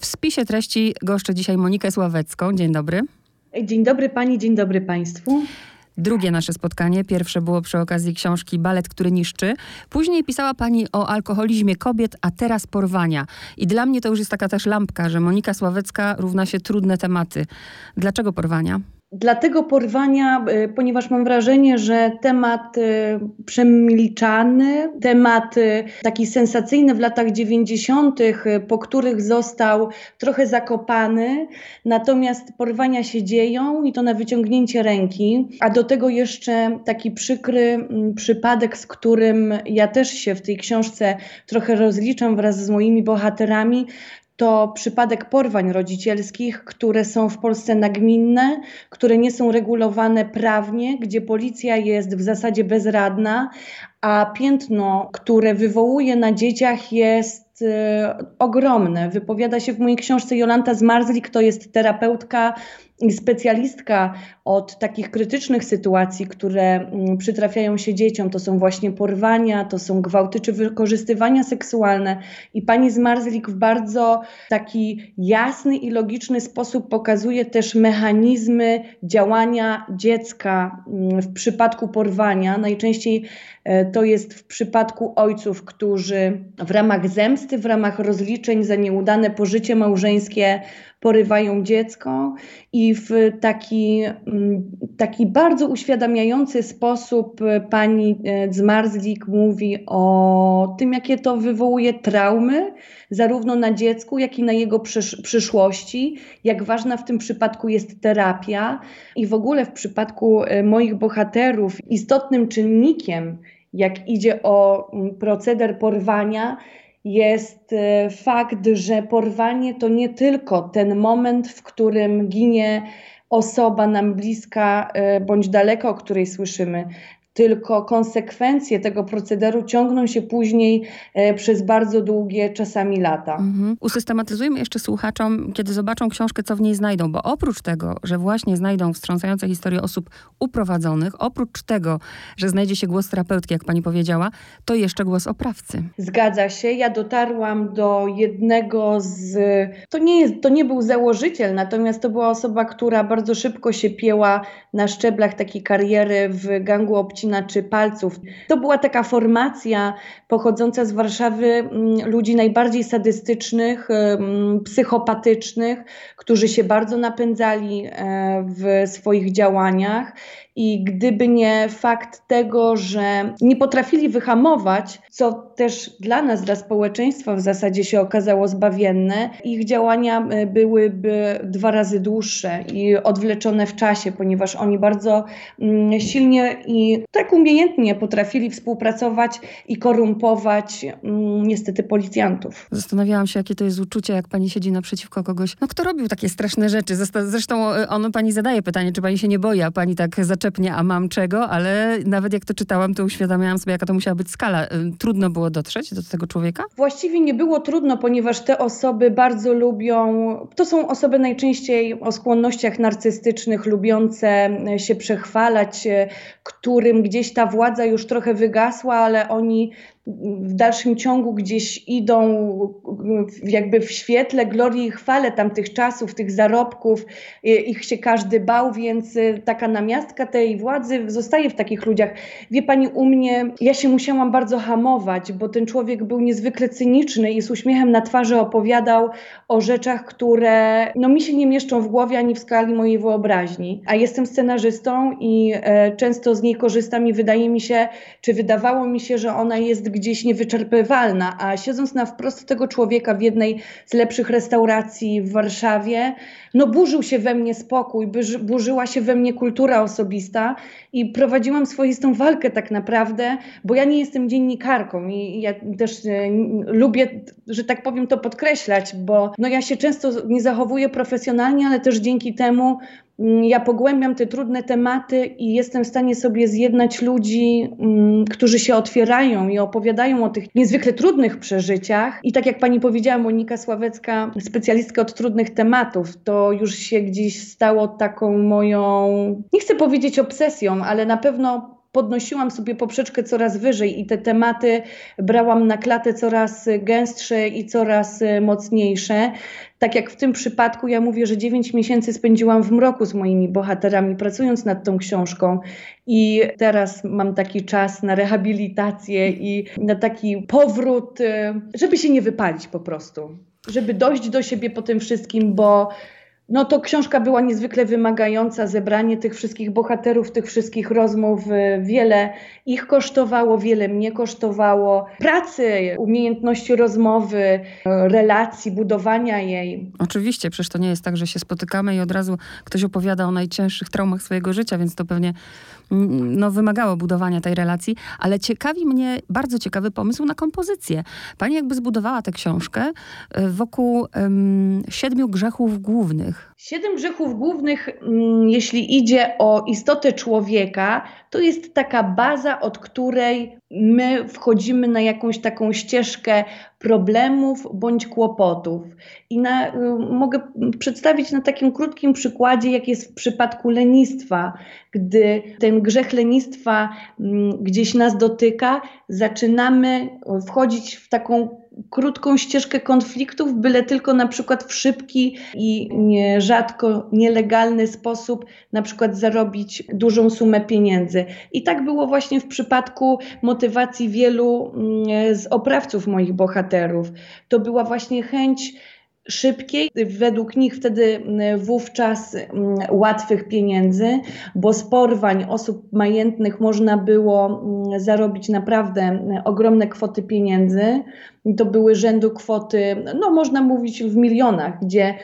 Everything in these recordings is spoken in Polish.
W spisie treści goszczę dzisiaj Monikę Sławecką. Dzień dobry. Dzień dobry pani, dzień dobry państwu. Drugie nasze spotkanie, pierwsze było przy okazji książki Balet, który niszczy. Później pisała pani o alkoholizmie kobiet, a teraz porwania. I dla mnie to już jest taka też lampka, że Monika Sławecka równa się trudne tematy. Dlaczego porwania? Dlatego porwania, y, ponieważ mam wrażenie, że temat y, przemilczany, temat y, taki sensacyjny w latach 90., po których został trochę zakopany, natomiast porwania się dzieją i to na wyciągnięcie ręki, a do tego jeszcze taki przykry przypadek, z którym ja też się w tej książce trochę rozliczam wraz z moimi bohaterami, to przypadek porwań rodzicielskich, które są w Polsce nagminne, które nie są regulowane prawnie, gdzie policja jest w zasadzie bezradna, a piętno, które wywołuje na dzieciach jest y, ogromne. Wypowiada się w mojej książce Jolanta Zmarzlik, to jest terapeutka specjalistka od takich krytycznych sytuacji, które mm, przytrafiają się dzieciom, to są właśnie porwania, to są gwałty czy wykorzystywania seksualne. I pani Zmarzlik w bardzo taki jasny i logiczny sposób pokazuje też mechanizmy działania dziecka mm, w przypadku porwania. Najczęściej to jest w przypadku ojców, którzy w ramach zemsty, w ramach rozliczeń za nieudane pożycie małżeńskie porywają dziecko i w taki, mm, taki bardzo uświadamiający sposób e, pani e, Zmarzlik mówi o tym, jakie to wywołuje traumy, zarówno na dziecku, jak i na jego przysz przyszłości, jak ważna w tym przypadku jest terapia. I w ogóle w przypadku e, moich bohaterów istotnym czynnikiem, jak idzie o mm, proceder porwania, jest e, fakt, że porwanie to nie tylko ten moment, w którym ginie osoba nam bliska e, bądź daleko, o której słyszymy, tylko konsekwencje tego procederu ciągną się później e, przez bardzo długie, czasami lata. Mhm. Usystematyzujmy jeszcze słuchaczom, kiedy zobaczą książkę, co w niej znajdą, bo oprócz tego, że właśnie znajdą wstrząsające historie osób uprowadzonych, oprócz tego, że znajdzie się głos terapeutki, jak pani powiedziała, to jeszcze głos oprawcy. Zgadza się. Ja dotarłam do jednego z... To nie, jest, to nie był założyciel, natomiast to była osoba, która bardzo szybko się pieła na szczeblach takiej kariery w gangu obcinanych czy palców. To była taka formacja pochodząca z Warszawy mm, ludzi najbardziej sadystycznych, psychopatycznych, którzy się bardzo napędzali e, w swoich działaniach i gdyby nie fakt tego, że nie potrafili wyhamować, co też dla nas, dla społeczeństwa w zasadzie się okazało zbawienne, ich działania e, byłyby dwa razy dłuższe i odwleczone w czasie, ponieważ oni bardzo mm, silnie i tak umiejętnie potrafili współpracować i korumpować mm, niestety policjantów. Zastanawiałam się, jakie to jest uczucie, jak pani siedzi naprzeciwko kogoś, no kto robił takie straszne rzeczy. Zresztą e, ono pani zadaje pytanie, czy pani się nie boi, a pani tak zaczęła a mam czego, ale nawet jak to czytałam, to uświadamiałam sobie, jaka to musiała być skala. Y, trudno było dotrzeć do tego człowieka? Właściwie nie było trudno, ponieważ te osoby bardzo lubią, to są osoby najczęściej o skłonnościach narcystycznych, lubiące y, się przechwalać, y, którym gdzieś ta władza już trochę wygasła, ale oni w dalszym ciągu gdzieś idą jakby w świetle glorii i chwale tamtych czasów, tych zarobków, ich się każdy bał, więc y, taka namiastka tej władzy zostaje w takich ludziach. Wie pani, u mnie ja się musiałam bardzo hamować, bo ten człowiek był niezwykle cyniczny i z uśmiechem na twarzy opowiadał o rzeczach, które no, mi się nie mieszczą w głowie ani w skali mojej wyobraźni. A jestem scenarzystą i e, często z niej korzystam i wydaje mi się, czy wydawało mi się, że ona jest gdzieś niewyczerpywalna, a siedząc na wprost tego człowieka w jednej z lepszych restauracji w Warszawie, no burzył się we mnie spokój, burzyła się we mnie kultura osobista i prowadziłam swoistą walkę tak naprawdę, bo ja nie jestem dziennikarką i ja też e, lubię, że tak powiem, to podkreślać, bo no ja się często nie zachowuję profesjonalnie, ale też dzięki temu ja pogłębiam te trudne tematy i jestem w stanie sobie zjednać ludzi, mm, którzy się otwierają i opowiadają o tych niezwykle trudnych przeżyciach. I tak jak pani powiedziała, Monika Sławecka, specjalistka od trudnych tematów, to już się gdzieś stało taką moją, nie chcę powiedzieć obsesją, ale na pewno podnosiłam sobie poprzeczkę coraz wyżej i te tematy brałam na klatę coraz gęstsze i coraz mocniejsze. Tak jak w tym przypadku, ja mówię, że 9 miesięcy spędziłam w mroku z moimi bohaterami, pracując nad tą książką, i teraz mam taki czas na rehabilitację i na taki powrót, żeby się nie wypalić po prostu, żeby dojść do siebie po tym wszystkim, bo no to książka była niezwykle wymagająca, zebranie tych wszystkich bohaterów, tych wszystkich rozmów, y, wiele ich kosztowało, wiele mnie kosztowało. Pracy, umiejętności rozmowy, y, relacji, budowania jej. Oczywiście, przecież to nie jest tak, że się spotykamy i od razu ktoś opowiada o najcięższych traumach swojego życia, więc to pewnie no, wymagało budowania tej relacji, ale ciekawi mnie bardzo ciekawy pomysł na kompozycję. Pani jakby zbudowała tę książkę y, wokół um, siedmiu grzechów głównych. Siedem grzechów głównych, mm, jeśli idzie o istotę człowieka, to jest taka baza, od której my wchodzimy na jakąś taką ścieżkę problemów bądź kłopotów. I na, y, mogę przedstawić na takim krótkim przykładzie, jak jest w przypadku lenistwa. Gdy ten grzech lenistwa y, gdzieś nas dotyka, zaczynamy wchodzić w taką krótką ścieżkę konfliktów, byle tylko na przykład w szybki i rzadko nielegalny sposób na przykład zarobić dużą sumę pieniędzy. I tak było właśnie w przypadku motywacji wielu mm, z oprawców moich bohaterów. To była właśnie chęć szybkiej, według nich wtedy mm, wówczas mm, łatwych pieniędzy, bo z porwań osób majętnych można było zarobić naprawdę ogromne kwoty pieniędzy. To były rzędu kwoty, no można mówić w milionach, gdzie mm,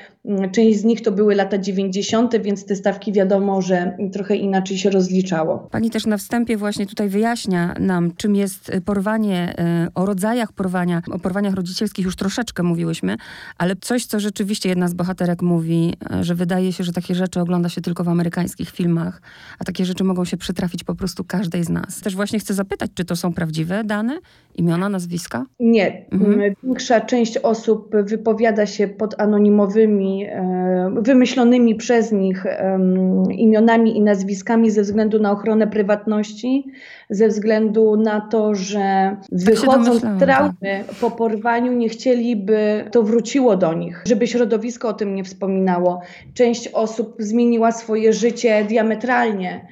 część z nich to były lata 90., więc te stawki wiadomo, że trochę inaczej się rozliczało. Pani też na wstępie właśnie tutaj wyjaśnia nam, czym jest porwanie, e, o rodzajach porwania, o porwaniach rodzicielskich już troszeczkę mówiłyśmy, ale coś, co rzeczywiście jedna z bohaterek mówi, e, że wydaje się, że takie rzeczy ogląda się tylko w amerykańskich filmach, a takie rzeczy mogą się przytrafić po prostu każdej z nas. Też właśnie chcę zapytać, czy to są prawdziwe dane, imiona, nazwiska? Nie, Mhm. Większa część osób wypowiada się pod anonimowymi, e, wymyślonymi przez nich imionami i nazwiskami ze względu na ochronę prywatności, ze względu na to, że tak wychodząc z traumy po porwaniu nie chcieliby, to wróciło do nich, żeby środowisko o tym nie wspominało. Część osób zmieniła swoje życie diametralnie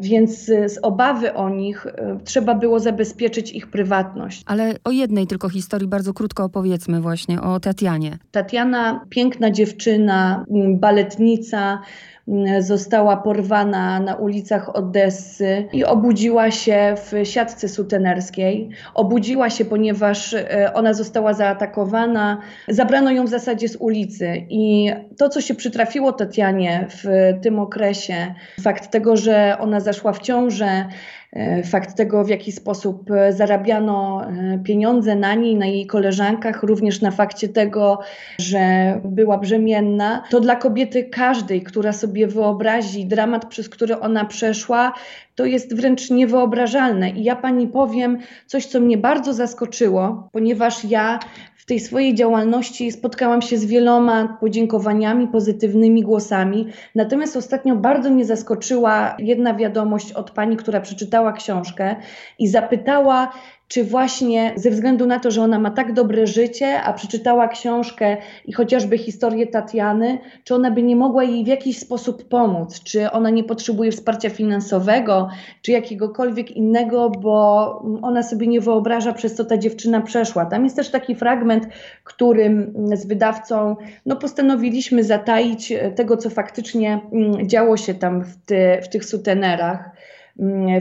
więc z obawy o nich e, trzeba było zabezpieczyć ich prywatność. Ale o jednej tylko historii bardzo krótko opowiedzmy właśnie, o Tatianie. Tatiana, piękna dziewczyna, baletnica, została porwana na ulicach Odessy i obudziła się w siatce sutenerskiej. Obudziła się, ponieważ e, ona została zaatakowana, zabrano ją w zasadzie z ulicy. I to, co się przytrafiło Tatianie w tym okresie, fakt tego, że ona zaszła w ciążę, fakt tego, w jaki sposób e, zarabiano e, pieniądze na niej, na jej koleżankach, również na fakcie tego, że była brzemienna, to dla kobiety każdej, która sobie wyobrazi dramat, przez który ona przeszła, to jest wręcz niewyobrażalne. I ja pani powiem coś, co mnie bardzo zaskoczyło, ponieważ ja tej swojej działalności spotkałam się z wieloma podziękowaniami, pozytywnymi głosami. Natomiast ostatnio bardzo mnie zaskoczyła jedna wiadomość od pani, która przeczytała książkę i zapytała, czy właśnie ze względu na to, że ona ma tak dobre życie, a przeczytała książkę i chociażby historię Tatiany, czy ona by nie mogła jej w jakiś sposób pomóc, czy ona nie potrzebuje wsparcia finansowego, czy jakiegokolwiek innego, bo ona sobie nie wyobraża, przez co ta dziewczyna przeszła. Tam jest też taki fragment, którym z wydawcą no, postanowiliśmy zataić tego, co faktycznie mm, działo się tam w, ty, w tych sutenerach.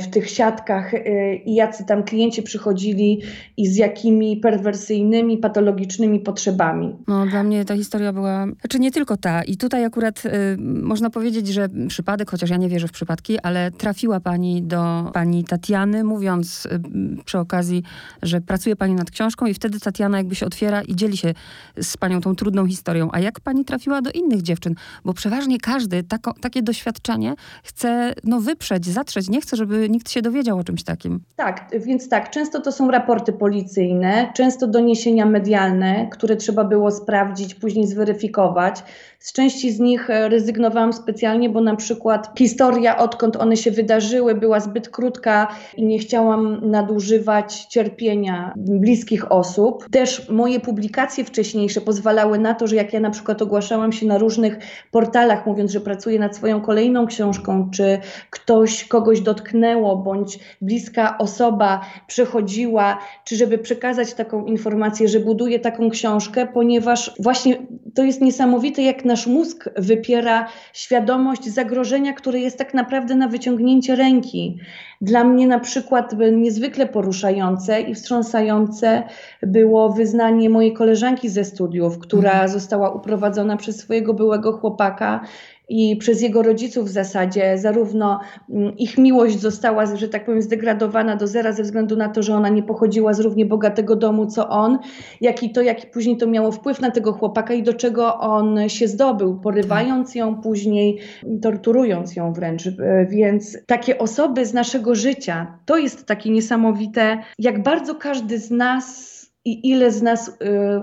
W tych siatkach y, i jacy tam klienci przychodzili i z jakimi perwersyjnymi, patologicznymi potrzebami. No, dla mnie ta historia była, znaczy nie tylko ta. I tutaj akurat y, można powiedzieć, że przypadek, chociaż ja nie wierzę w przypadki, ale trafiła pani do pani Tatiany, mówiąc y, przy okazji, że pracuje pani nad książką i wtedy Tatiana jakby się otwiera i dzieli się z panią tą trudną historią. A jak pani trafiła do innych dziewczyn? Bo przeważnie każdy tako, takie doświadczenie chce no, wyprzeć, zatrzeć, nie chce chcę, żeby nikt się dowiedział o czymś takim. Tak, więc tak, często to są raporty policyjne, często doniesienia medialne, które trzeba było sprawdzić, później zweryfikować. Z części z nich e, rezygnowałam specjalnie, bo na przykład historia, odkąd one się wydarzyły, była zbyt krótka i nie chciałam nadużywać cierpienia bliskich osób. Też moje publikacje wcześniejsze pozwalały na to, że jak ja na przykład ogłaszałam się na różnych portalach, mówiąc, że pracuję nad swoją kolejną książką, czy ktoś kogoś dotknęło, bądź bliska osoba przechodziła, czy żeby przekazać taką informację, że buduję taką książkę, ponieważ właśnie to jest niesamowite, jak nasz mózg wypiera świadomość zagrożenia, które jest tak naprawdę na wyciągnięcie ręki. Dla mnie na przykład niezwykle poruszające i wstrząsające było wyznanie mojej koleżanki ze studiów, która mhm. została uprowadzona przez swojego byłego chłopaka i przez jego rodziców w zasadzie zarówno mm, ich miłość została, że tak powiem, zdegradowana do zera ze względu na to, że ona nie pochodziła z równie bogatego domu co on, jak i to, jaki później to miało wpływ na tego chłopaka i do czego on się zdobył, porywając ją później, torturując ją wręcz. E, więc takie osoby z naszego życia, to jest takie niesamowite, jak bardzo każdy z nas i ile z nas y,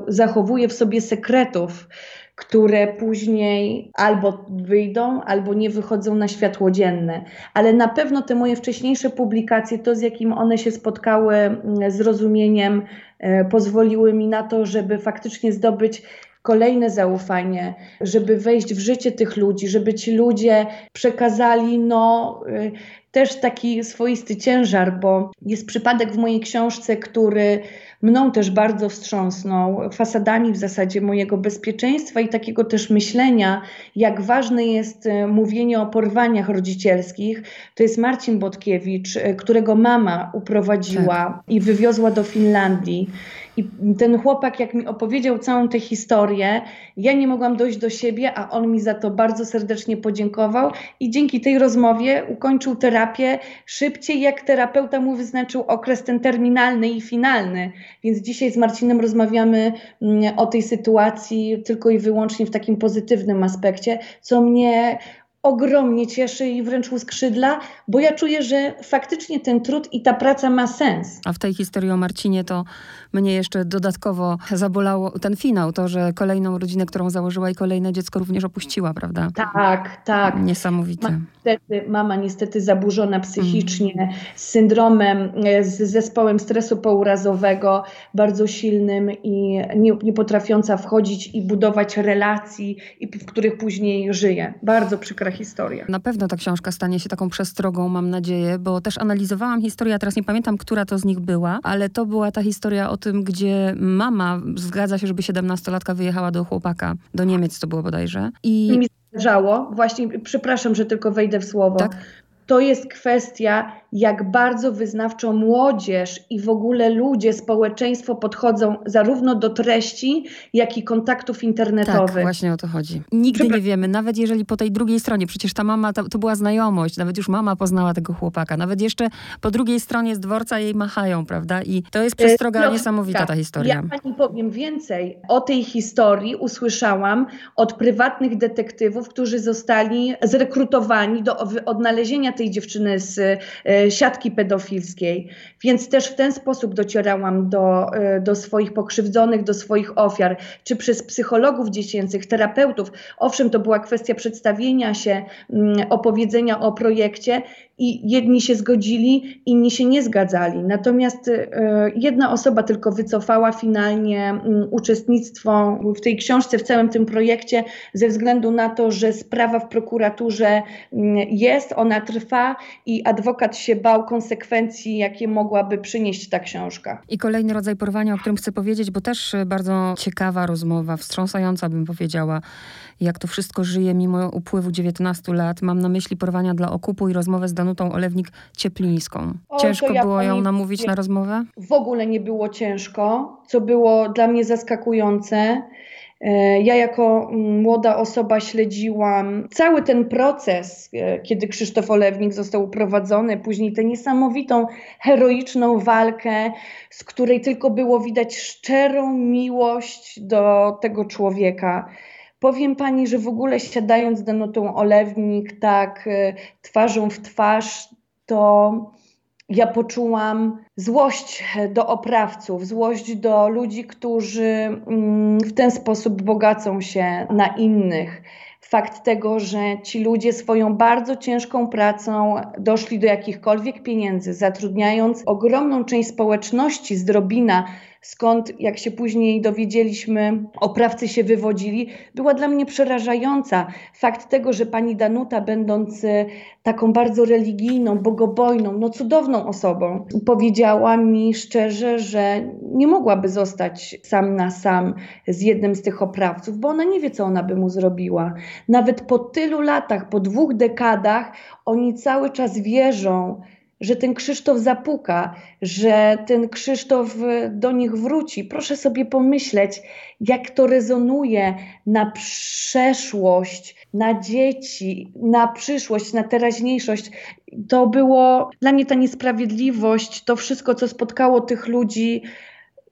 zachowuje w sobie sekretów, które później albo wyjdą, albo nie wychodzą na światło dzienne. Ale na pewno te moje wcześniejsze publikacje, to z jakim one się spotkały mm, zrozumieniem, e, pozwoliły mi na to, żeby faktycznie zdobyć kolejne zaufanie, żeby wejść w życie tych ludzi, żeby ci ludzie przekazali no, y, też taki swoisty ciężar, bo jest przypadek w mojej książce, który mną też bardzo wstrząsnął, fasadami w zasadzie mojego bezpieczeństwa i takiego też myślenia, jak ważne jest e, mówienie o porwaniach rodzicielskich. To jest Marcin Botkiewicz, e, którego mama uprowadziła tak. i wywiozła do Finlandii. I ten chłopak, jak mi opowiedział całą tę historię, ja nie mogłam dojść do siebie, a on mi za to bardzo serdecznie podziękował. I dzięki tej rozmowie ukończył terapię szybciej, jak terapeuta mu wyznaczył okres ten terminalny i finalny. Więc dzisiaj z Marcinem rozmawiamy mm, o tej sytuacji tylko i wyłącznie w takim pozytywnym aspekcie, co mnie ogromnie cieszy i wręcz uskrzydla, bo ja czuję, że faktycznie ten trud i ta praca ma sens. A w tej historii o Marcinie to mnie jeszcze dodatkowo zabolało ten finał, to, że kolejną rodzinę, którą założyła i kolejne dziecko również opuściła, prawda? Tak, tak. Niesamowite. Ma, niestety, mama niestety zaburzona psychicznie, mm. z syndromem, e, z zespołem stresu pourazowego bardzo silnym i nie, nie potrafiąca wchodzić i budować relacji, i w których później żyje. Bardzo przykra historia. Na pewno ta książka stanie się taką przestrogą, mam nadzieję, bo też analizowałam historię, a teraz nie pamiętam, która to z nich była, ale to była ta historia o tym, gdzie mama zgadza się, żeby 17-latka wyjechała do chłopaka, do Niemiec to było bodajże. I zdarzało, właśnie, przepraszam, że tylko wejdę w słowo, tak? To jest kwestia, jak bardzo wyznawczo młodzież i w ogóle ludzie, społeczeństwo podchodzą zarówno do treści, jak i kontaktów internetowych. Tak, właśnie o to chodzi. Nigdy nie wiemy, nawet jeżeli po tej drugiej stronie, przecież ta mama, to, to, była znajomość, nawet już mama poznała tego chłopaka, nawet jeszcze po drugiej stronie z dworca jej machają, prawda? I to jest przestroga no, niesamowita ta historia. Ja pani powiem więcej. O tej historii usłyszałam od prywatnych detektywów, którzy zostali zrekrutowani do odnalezienia tej dziewczyny z e, siatki pedofilskiej. Więc też w ten sposób docierałam do, e, do swoich pokrzywdzonych, do swoich ofiar, czy przez psychologów dziecięcych, terapeutów. Owszem, to była kwestia przedstawienia się, mm, opowiedzenia o projekcie, i jedni się zgodzili, inni się nie zgadzali. Natomiast e, jedna osoba tylko wycofała finalnie mm, uczestnictwo w tej książce, w całym tym projekcie, ze względu na to, że sprawa w prokuraturze mm, jest, ona trwa i adwokat się bał konsekwencji, jakie mogłaby przynieść ta książka. I kolejny rodzaj porwania, o którym chcę powiedzieć, bo też bardzo ciekawa rozmowa, wstrząsająca bym powiedziała jak to wszystko żyje mimo upływu 19 lat. Mam na myśli porwania dla okupu i rozmowę z Danutą Olewnik-Cieplińską. Ciężko ja było ją namówić nie, na rozmowę? W ogóle nie było ciężko, co było dla mnie zaskakujące. E, ja jako mm, młoda osoba śledziłam cały ten proces, e, kiedy Krzysztof Olewnik został uprowadzony, później tę niesamowitą, heroiczną walkę, z której tylko było widać szczerą miłość do tego człowieka. Powiem pani, że w ogóle siadając z Danutą Olewnik, tak y, twarzą w twarz, to ja poczułam złość do oprawców, złość do ludzi, którzy mm, w ten sposób bogacą się na innych. Fakt tego, że ci ludzie swoją bardzo ciężką pracą doszli do jakichkolwiek pieniędzy, zatrudniając ogromną część społeczności z drobina, skąd, jak się później dowiedzieliśmy, oprawcy się wywodzili, była dla mnie przerażająca. Fakt tego, że pani Danuta, będąc taką bardzo religijną, bogobojną, no cudowną osobą, powiedziała mi szczerze, że nie mogłaby zostać sam na sam z jednym z tych oprawców, bo ona nie wie, co ona by mu zrobiła. Nawet po tylu latach, po dwóch dekadach, oni cały czas wierzą, że ten Krzysztof zapuka, że ten Krzysztof do nich wróci. Proszę sobie pomyśleć, jak to rezonuje na przeszłość, na dzieci, na przyszłość, na teraźniejszość. To było dla mnie ta niesprawiedliwość, to wszystko, co spotkało tych ludzi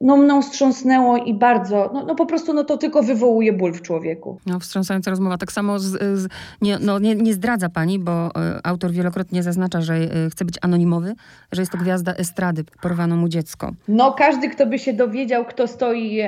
no mną wstrząsnęło i bardzo, no, no po prostu no to tylko wywołuje ból w człowieku. No wstrząsająca rozmowa. Tak samo z, z, nie, no, nie, nie zdradza pani, bo y, autor wielokrotnie zaznacza, że y, chce być anonimowy, że jest to gwiazda estrady, porwano mu dziecko. No każdy, kto by się dowiedział, kto stoi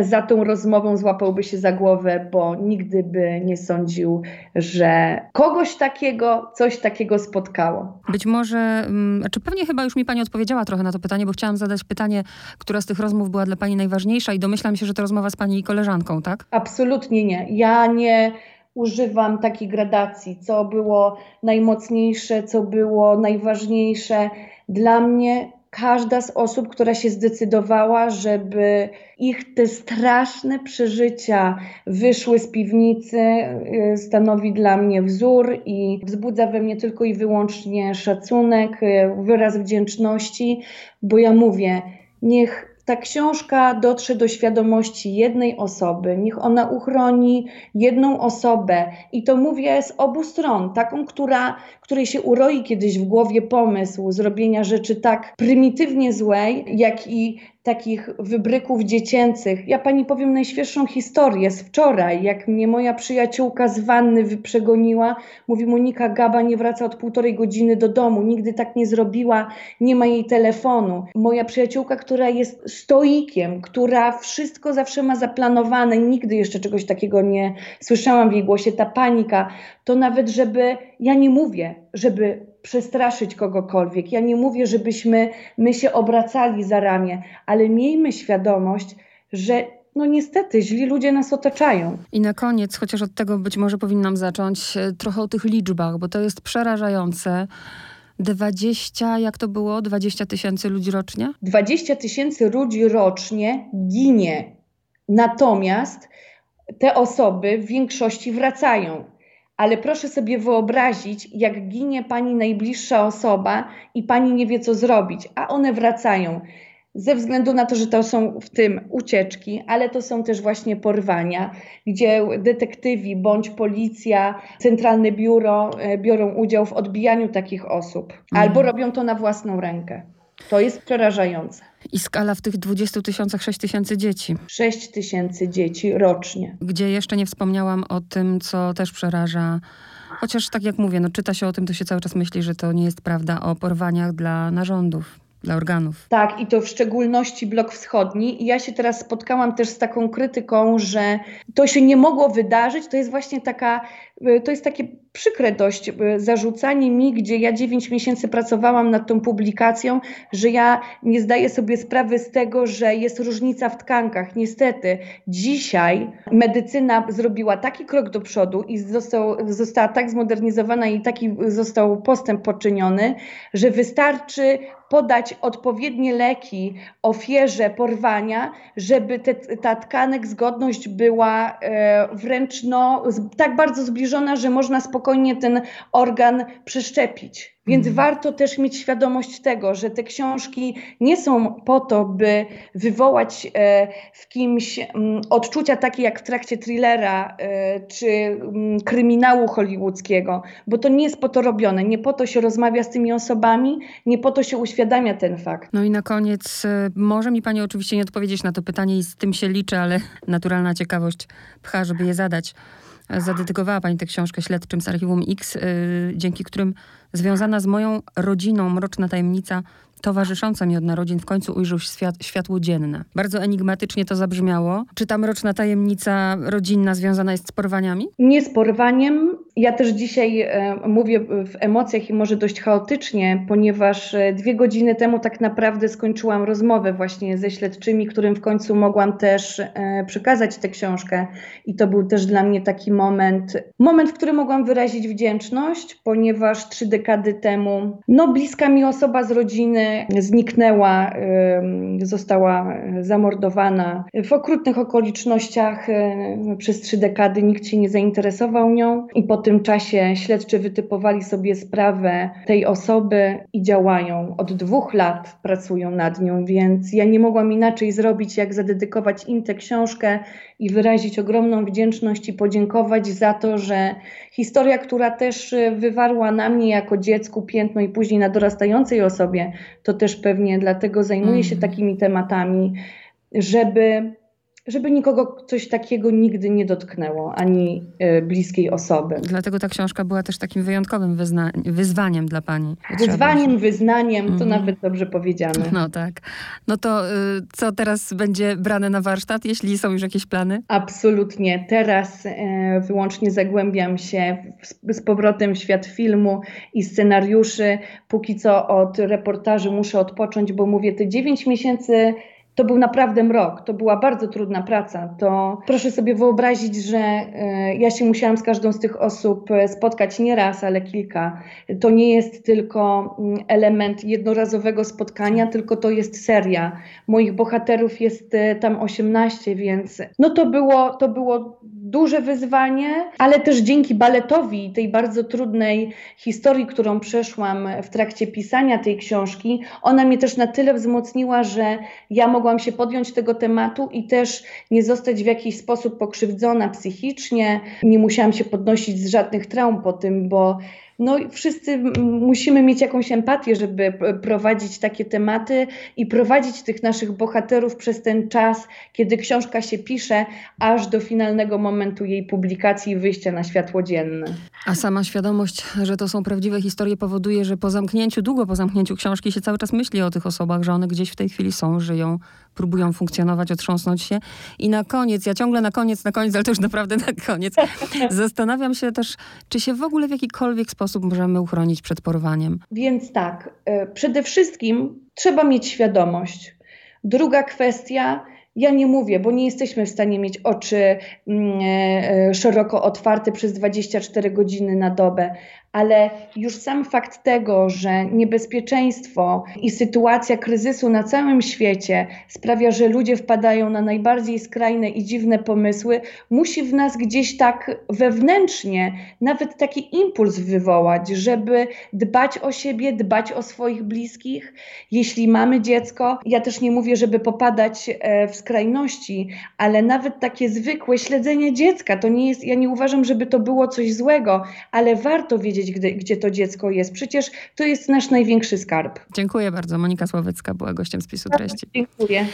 za tą rozmową, złapałby się za głowę, bo nigdy by nie sądził, że kogoś takiego, coś takiego spotkało. Być może, mm, czy pewnie chyba już mi pani odpowiedziała trochę na to pytanie, bo chciałam zadać pytanie, która z tych tych rozmów była dla Pani najważniejsza i domyślam się, że to rozmowa z Pani koleżanką, tak? Absolutnie nie. Ja nie używam takiej gradacji, co było najmocniejsze, co było najważniejsze. Dla mnie każda z osób, która się zdecydowała, żeby ich te straszne przeżycia wyszły z piwnicy, y, stanowi dla mnie wzór i wzbudza we mnie tylko i wyłącznie szacunek, y, wyraz wdzięczności, bo ja mówię, niech ta książka dotrze do świadomości jednej osoby, niech ona uchroni jedną osobę. I to mówię z obu stron, taką, która, której się uroi kiedyś w głowie pomysł zrobienia rzeczy tak prymitywnie złej, jak i takich wybryków dziecięcych. Ja pani powiem najświeższą historię z wczoraj, jak mnie moja przyjaciółka z wanny wyprzegoniła. Mówi Monika Gaba nie wraca od półtorej godziny do domu, nigdy tak nie zrobiła, nie ma jej telefonu. Moja przyjaciółka, która jest stoikiem, która wszystko zawsze ma zaplanowane, nigdy jeszcze czegoś takiego nie słyszałam w jej głosie, ta panika, to nawet żeby, ja nie mówię, żeby przestraszyć kogokolwiek. Ja nie mówię, żebyśmy my się obracali za ramię, ale miejmy świadomość, że no niestety źli ludzie nas otaczają. I na koniec, chociaż od tego być może powinnam zacząć, e, trochę o tych liczbach, bo to jest przerażające. 20, jak to było? 20 tysięcy ludzi rocznie? 20 tysięcy ludzi rocznie ginie. Natomiast te osoby w większości wracają ale proszę sobie wyobrazić, jak ginie pani najbliższa osoba i pani nie wie, co zrobić, a one wracają. Ze względu na to, że to są w tym ucieczki, ale to są też właśnie porwania, gdzie detektywi bądź policja, centralne biuro e, biorą udział w odbijaniu takich osób, mhm. albo robią to na własną rękę. To jest przerażające. I skala w tych 20 tysiącach 6 tysięcy dzieci. 6 tysięcy dzieci rocznie. Gdzie jeszcze nie wspomniałam o tym, co też przeraża. Chociaż tak jak mówię, no czyta się o tym, to się cały czas myśli, że to nie jest prawda o porwaniach dla narządów dla organów. Tak, i to w szczególności blok wschodni. I ja się teraz spotkałam też z taką krytyką, że to się nie mogło wydarzyć. To jest właśnie taka, y, to jest takie przykre dość y, zarzucanie mi, gdzie ja 9 miesięcy pracowałam nad tą publikacją, że ja nie zdaję sobie sprawy z tego, że jest różnica w tkankach. Niestety, dzisiaj medycyna zrobiła taki krok do przodu i został, została tak zmodernizowana i taki został postęp poczyniony, że wystarczy podać odpowiednie leki ofierze porwania, żeby te, ta tkanek zgodność była e, wręcz no, tak bardzo zbliżona, że można spokojnie ten organ przeszczepić. Więc mhm. warto też mieć świadomość tego, że te książki nie są po to, by wywołać e, w kimś mm, odczucia takie jak w trakcie thrillera e, czy mm, kryminału hollywoodzkiego, bo to nie jest po to robione. Nie po to się rozmawia z tymi osobami, nie po to się uświadamia ten fakt. No i na koniec, e, może mi Pani oczywiście nie odpowiedzieć na to pytanie i z tym się liczę, ale naturalna ciekawość pcha, żeby je zadać zadedykowała Pani tę książkę śledczym z Archiwum X, dzięki którym związana z moją rodziną, mroczna tajemnica towarzysząca mi od narodzin w końcu ujrzał świat, światło dzienne. Bardzo enigmatycznie to zabrzmiało. Czy ta mroczna tajemnica rodzinna związana jest z porwaniami? Nie z porwaniem. Ja też dzisiaj e, mówię w emocjach i może dość chaotycznie, ponieważ e, dwie godziny temu tak naprawdę skończyłam rozmowę właśnie ze śledczymi, którym w końcu mogłam też e, przekazać tę książkę. I to był też dla mnie taki moment, moment, w którym mogłam wyrazić wdzięczność, ponieważ trzy dekady temu, no bliska mi osoba z rodziny, zniknęła, została zamordowana w okrutnych okolicznościach przez trzy dekady. Nikt się nie zainteresował nią i po tym czasie śledczy wytypowali sobie sprawę tej osoby i działają. Od dwóch lat pracują nad nią, więc ja nie mogłam inaczej zrobić, jak zadedykować im tę książkę i wyrazić ogromną wdzięczność i podziękować za to, że historia, która też wywarła na mnie jako dziecku piętno i później na dorastającej osobie, to też pewnie dlatego zajmuję się mhm. takimi tematami, żeby żeby nikogo coś takiego nigdy nie dotknęło, ani y, bliskiej osoby. Dlatego ta książka była też takim wyjątkowym wyzwaniem dla pani. Wyzwaniem, wyznaniem, to mm. nawet dobrze powiedziane. No tak. No to y, co teraz będzie brane na warsztat, jeśli są już jakieś plany? Absolutnie. Teraz y, wyłącznie zagłębiam się z powrotem w świat filmu i scenariuszy. Póki co od reportaży muszę odpocząć, bo mówię, te dziewięć miesięcy to był naprawdę mrok, to była bardzo trudna praca. To proszę sobie wyobrazić, że e, ja się musiałam z każdą z tych osób e, spotkać nie raz, ale kilka. To nie jest tylko mm, element jednorazowego spotkania, tylko to jest seria. Moich bohaterów jest e, tam 18, więc no to było, to było duże wyzwanie, ale też dzięki baletowi, tej bardzo trudnej historii, którą przeszłam w trakcie pisania tej książki, ona mnie też na tyle wzmocniła, że ja mogłam się podjąć tego tematu i też nie zostać w jakiś sposób pokrzywdzona psychicznie. Nie musiałam się podnosić z żadnych traum po tym, bo no wszyscy musimy mieć jakąś empatię, żeby prowadzić takie tematy i prowadzić tych naszych bohaterów przez ten czas, kiedy książka się pisze, aż do finalnego momentu jej publikacji i wyjścia na światło dzienne. A sama świadomość, że to są prawdziwe historie powoduje, że po zamknięciu, długo po zamknięciu książki się cały czas myśli o tych osobach, że one gdzieś w tej chwili są, żyją, próbują funkcjonować, otrząsnąć się. I na koniec, ja ciągle na koniec, na koniec, ale to już naprawdę na koniec, zastanawiam się też, czy się w ogóle w jakikolwiek sposób możemy uchronić przed porwaniem. Więc tak, e, przede wszystkim trzeba mieć świadomość. Druga kwestia, ja nie mówię, bo nie jesteśmy w stanie mieć oczy mm, e, e, szeroko otwarte przez 24 godziny na dobę, ale już sam fakt tego, że niebezpieczeństwo i sytuacja kryzysu na całym świecie sprawia, że ludzie wpadają na najbardziej skrajne i dziwne pomysły, musi w nas gdzieś tak wewnętrznie nawet taki impuls wywołać, żeby dbać o siebie, dbać o swoich bliskich. Jeśli mamy dziecko, ja też nie mówię, żeby popadać e, w skrajności, ale nawet takie zwykłe śledzenie dziecka, to nie jest, ja nie uważam, żeby to było coś złego, ale warto wiedzieć, wiedzieć, gdy, gdzie to dziecko jest. Przecież to jest nasz największy skarb. Dziękuję bardzo. Monika Słowecka była gościem spisu treści. Dziękuję.